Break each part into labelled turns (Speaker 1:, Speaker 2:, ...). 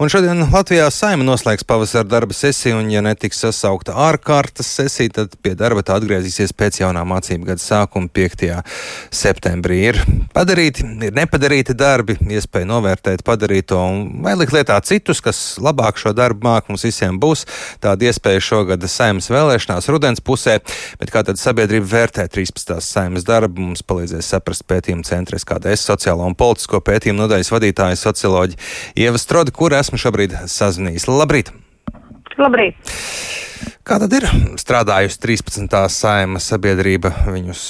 Speaker 1: Un šodien Latvijā saima noslēgs pavasara darba sesiju, un, ja netiks sasaukta ārkārtas sesija, tad pie darba tā atgriezīsies pēc jaunā mācību gada sākuma 5. septembrī. Ir padarīti, ir nepadarīti darbi, iespēja novērtēt padarīto un vai likt lietā citus, kas labāk šo darbu māk. Mums visiem būs tāda iespēja šogad saimas vēlēšanās rudens pusē, bet kā tad sabiedrība vērtē 13. saimas darbu, mums palīdzēs saprast pētījuma centres, kāda es sociālo un politisko pētījumu nodaļas vadītāja socioloģi Ieva Strodi, kur esmu šobrīd sazvanījis. Labrīt!
Speaker 2: Labrīt!
Speaker 1: Kā tad ir strādājusi 13. saima sabiedrība? Viņus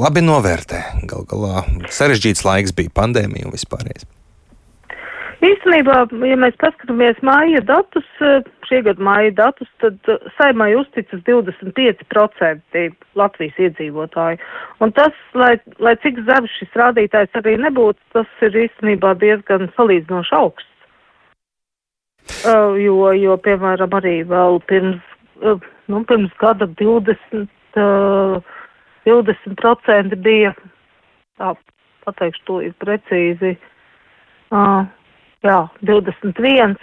Speaker 1: labi novērtē. Galu galā sarežģīts laiks bija pandēmija un vispārējais.
Speaker 2: Īstenībā, ja mēs paskatāmies māja datus, šī gada māja datus, tad saimai uzticas 25% Latvijas iedzīvotāji. Un tas, lai, lai cik zems šis rādītājs arī nebūtu, tas ir īstenībā diezgan salīdzinoši augsts. Uh, jo, jo, piemēram, arī vēl pirms, uh, nu, pirms gada 20, uh, 20% bija, tā pateikšu to ir precīzi, uh, jā, 21.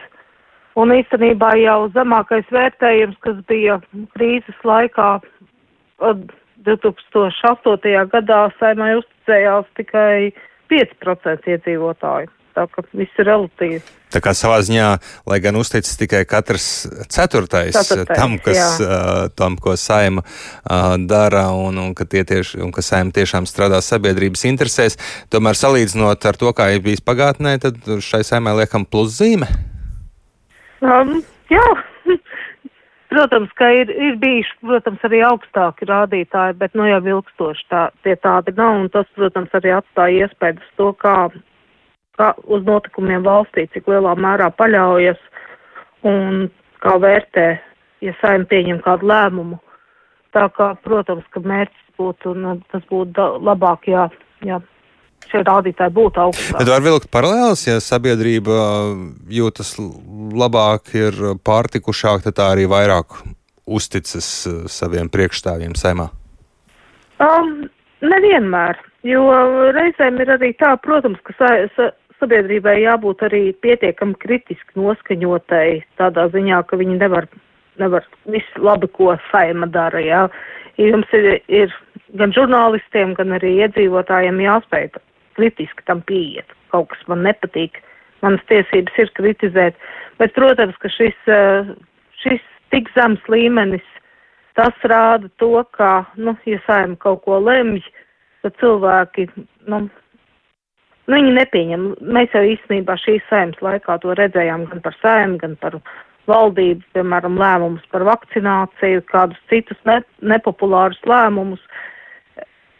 Speaker 2: Un īstenībā jau zemākais vērtējums, kas bija krīzes laikā, 2008. gadā saimai uzticējās tikai 5% iedzīvotāju tā ka viss ir relatīvi.
Speaker 1: Tā kā savā ziņā, lai gan uzticis tikai katrs ceturtais, ceturtais tam, kas, uh, tam, ko saima uh, dara, un, un, ka tieši, un ka saima tiešām strādā sabiedrības interesēs, tomēr salīdzinot ar to, kā ir bijis pagātnē, tad šai saimai liekam pluszīme?
Speaker 2: Um, jā. Protams, ka ir, ir bijuši, protams, arī augstāki rādītāji, bet nu jau ilgstoši tā, tie tādi nav, un tas, protams, arī atstāja iespējas to, kā kā uz notikumiem valstī, cik lielā mērā paļaujas un kā vērtē, ja saim pieņem kādu lēmumu. Tā kā, protams, ka mērķis būtu, un nu, tas būtu labāk, ja, ja šie rādītāji būtu augstāki.
Speaker 1: Bet var vilkt paralēlis, ja sabiedrība jūtas labāk, ir pārtikušāk, tad tā arī vairāk uzticas uh, saviem priekšstāvjiem saimā?
Speaker 2: Um, nevienmēr, jo reizēm ir arī tā, protams, ka sa, sa, sabiedrībai jābūt arī pietiekami kritiski noskaņotai, tādā ziņā, ka viņi nevar, nevar visu labi, ko saima dara, jā. Jums ir, ir gan žurnālistiem, gan arī iedzīvotājiem jāspēj kritiski tam pieiet. Kaut kas man nepatīk, manas tiesības ir kritizēt, bet, protams, ka šis, eh, šis tik zems līmenis, tas rāda to, ka, nu, ja saima kaut ko lemj, tad cilvēki, nu, Nu, viņi nepieņem. Mēs jau īstenībā šīs saimnes laikā to redzējām gan par saimnu, gan par valdību, piemēram, lēmumus par vakcināciju, kādus citus ne, nepopulārus lēmumus.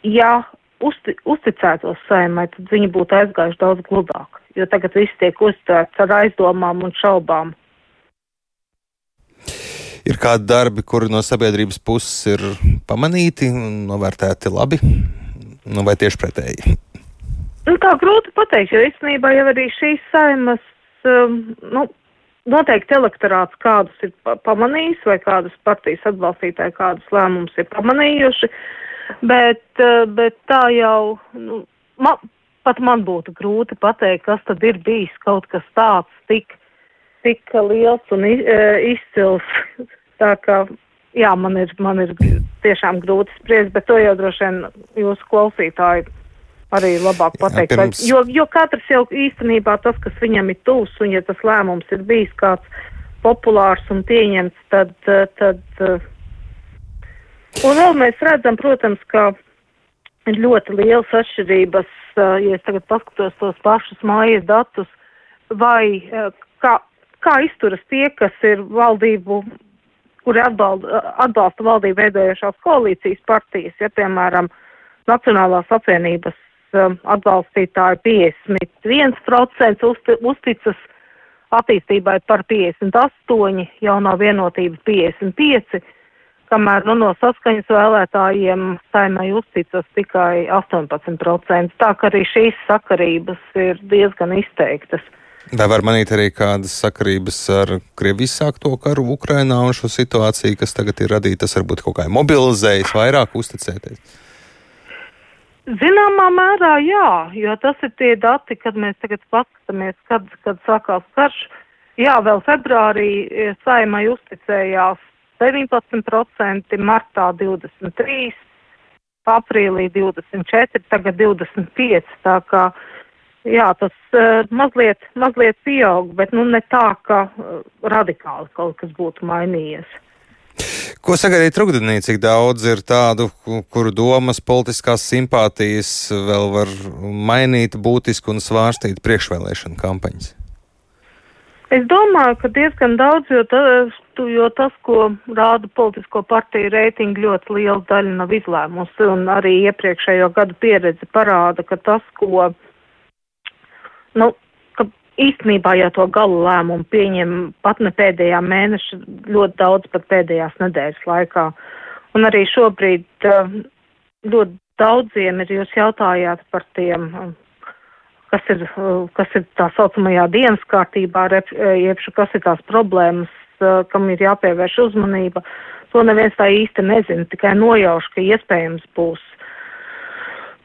Speaker 2: Ja uzti, uzticētos saimai, tad viņi būtu aizgājuši daudz gludāk, jo tagad viss tiek uztvērts ar aizdomām un šaubām.
Speaker 1: Ir kādi darbi, kuri no sabiedrības puses ir pamanīti un novērtēti labi, nu, vai tieši pretēji?
Speaker 2: Nu, tā grūti pateikt, jo īstenībā jau arī šīs saimas, um, nu, noteikti elektorāts kādus ir pamanījis vai kādas partijas atbalstītāji kādus lēmumus ir pamanījuši, bet, uh, bet tā jau, nu, man, pat man būtu grūti pateikt, kas tad ir bijis kaut kas tāds tik, tik liels un uh, izcils. Tā kā, jā, man ir, man ir tiešām grūti spriest, bet to jau droši vien jūsu klausītāji arī labāk pateikt. Jā, pirms... jo, jo katrs jau īstenībā tas, kas viņam ir tūs, un ja tas lēmums ir bijis kāds populārs un pieņemts, tad. Eh, tad eh, un vēl mēs redzam, protams, ka ir ļoti lielas atšķirības, eh, ja es tagad paskatos tos pašus mājas datus, vai kā, kā izturas tie, kas ir valdību kuri atbalda, atbalsta valdību veidojošās koalīcijas partijas, ja, piemēram, Nacionālās apvienības atbalstītāju 51% uzticas attīstībai par 58, jauno vienotību 55, kamēr nu, no saskaņas vēlētājiem saimai uzticas tikai 18%. Tā ka arī šīs sakarības ir diezgan izteiktas.
Speaker 1: Vai var manīt arī kādas sakarības ar Krievijas sākto karu Ukrainā un šo situāciju, kas tagad ir radīta, tas varbūt kaut kā mobilizējis vairāk uzticēties?
Speaker 2: Zināmā mērā jā, jo tas ir tie dati, kad mēs tagad paskatāmies, kad, kad sākās karš. jā, vēl februārī saimai uzticējās 19%, martā 23%, aprīlī 24%, tagad 25%. Tā kā jā, tas uh, mazliet, mazliet pieaug, bet nu ne tā, ka uh, radikāli kaut kas būtu mainījies.
Speaker 1: Ko sagaidīt rudenī, cik daudz ir tādu, kuru domas, politiskās simpātijas vēl var mainīt būtiski un svārstīt priekšvēlēšana kampaņas?
Speaker 2: Es domāju, ka diezgan daudz, jo, ta, jo tas, ko rāda politisko partiju reitingi, ļoti liela daļa nav izlēmusi, un arī iepriekšējo gadu pieredze parāda, ka tas, ko, nu, īstenībā jau to galu lēmumu pieņem pat ne pēdējā mēneša, ļoti daudz pat pēdējās nedēļas laikā. Un arī šobrīd ļoti daudziem ir, jūs jautājāt par tiem kas ir, kas ir tā saucamajā dienas kārtībā, jeb kas ir tās problēmas, kam ir jāpievērš uzmanība. To neviens tā īsti nezina, tikai nojauš, ka iespējams būs,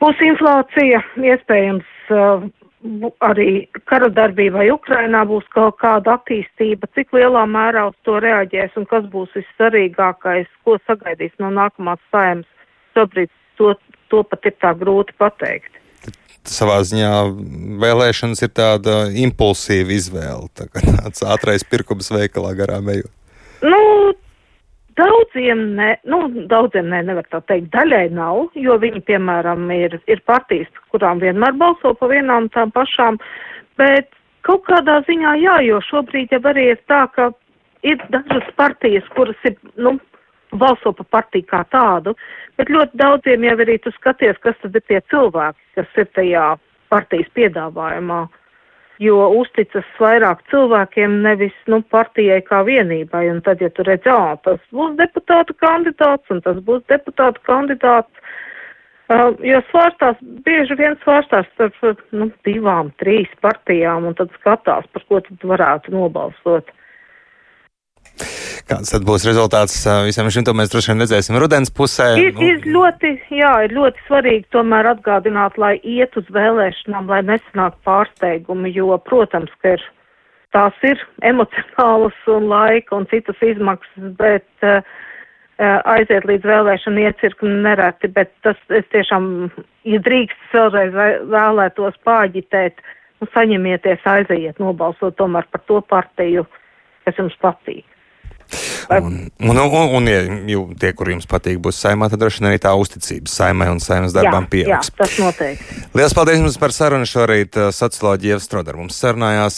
Speaker 2: būs inflācija, iespējams arī kara darbībai Ukrainā būs kaut kāda attīstība, cik lielā mērā uz to reaģēs un kas būs vissvarīgākais, ko sagaidīs no nākamās saimas. Šobrīd to, to pat ir tā grūti pateikt
Speaker 1: savā ziņā vēlēšanas ir tāda impulsīva izvēle, tā tāds ātrais pirkums veikalā garām ejot.
Speaker 2: Daudziem ne, nu, daudziem ne, nevar tā teikt, daļai nav, jo viņi, piemēram, ir, ir partijas, kurām vienmēr balso pa vienām tām pašām, bet kaut kādā ziņā jā, jo šobrīd jau arī ir tā, ka ir dažas partijas, kuras ir, nu, balso par partiju kā tādu, bet ļoti daudziem jau arī tu skaties, kas tad ir tie cilvēki, kas ir tajā partijas piedāvājumā, jo uzticas vairāk cilvēkiem, nevis, nu, partijai kā vienībai, un tad, ja tu redz, ā, tas būs deputāta kandidāts, un tas būs deputāta kandidāts, Uh, jo svārstās, bieži vien svārstās starp nu, divām, trīs partijām un tad skatās, par ko tad varētu nobalsot.
Speaker 1: Kāds tad būs rezultāts visam šim, to mēs droši vien redzēsim rudens pusē.
Speaker 2: Ir, nu. ir ļoti, jā, ir ļoti svarīgi tomēr atgādināt, lai iet uz vēlēšanām, lai nesanāk pārsteigumi, jo, protams, ka ir, tās ir emocionālas un laika un citas izmaksas, bet uh, aiziet līdz vēlēšanu iecirkni nereti, bet tas es tiešām, ja drīkst vēlreiz vēlētos pāģitēt, nu saņemieties, aiziet nobalsot tomēr par to partiju, kas jums patīk.
Speaker 1: Un, un, un, un ja tie, kur jums patīk, būs saimā, tad droši vien arī tā uzticība saimai un saimas darbam pieaugs.
Speaker 2: Jā, tas noteikti.
Speaker 1: Lielas paldies jums par sarunu šorīt. Socioloģija Ievs Strodar mums sarunājās.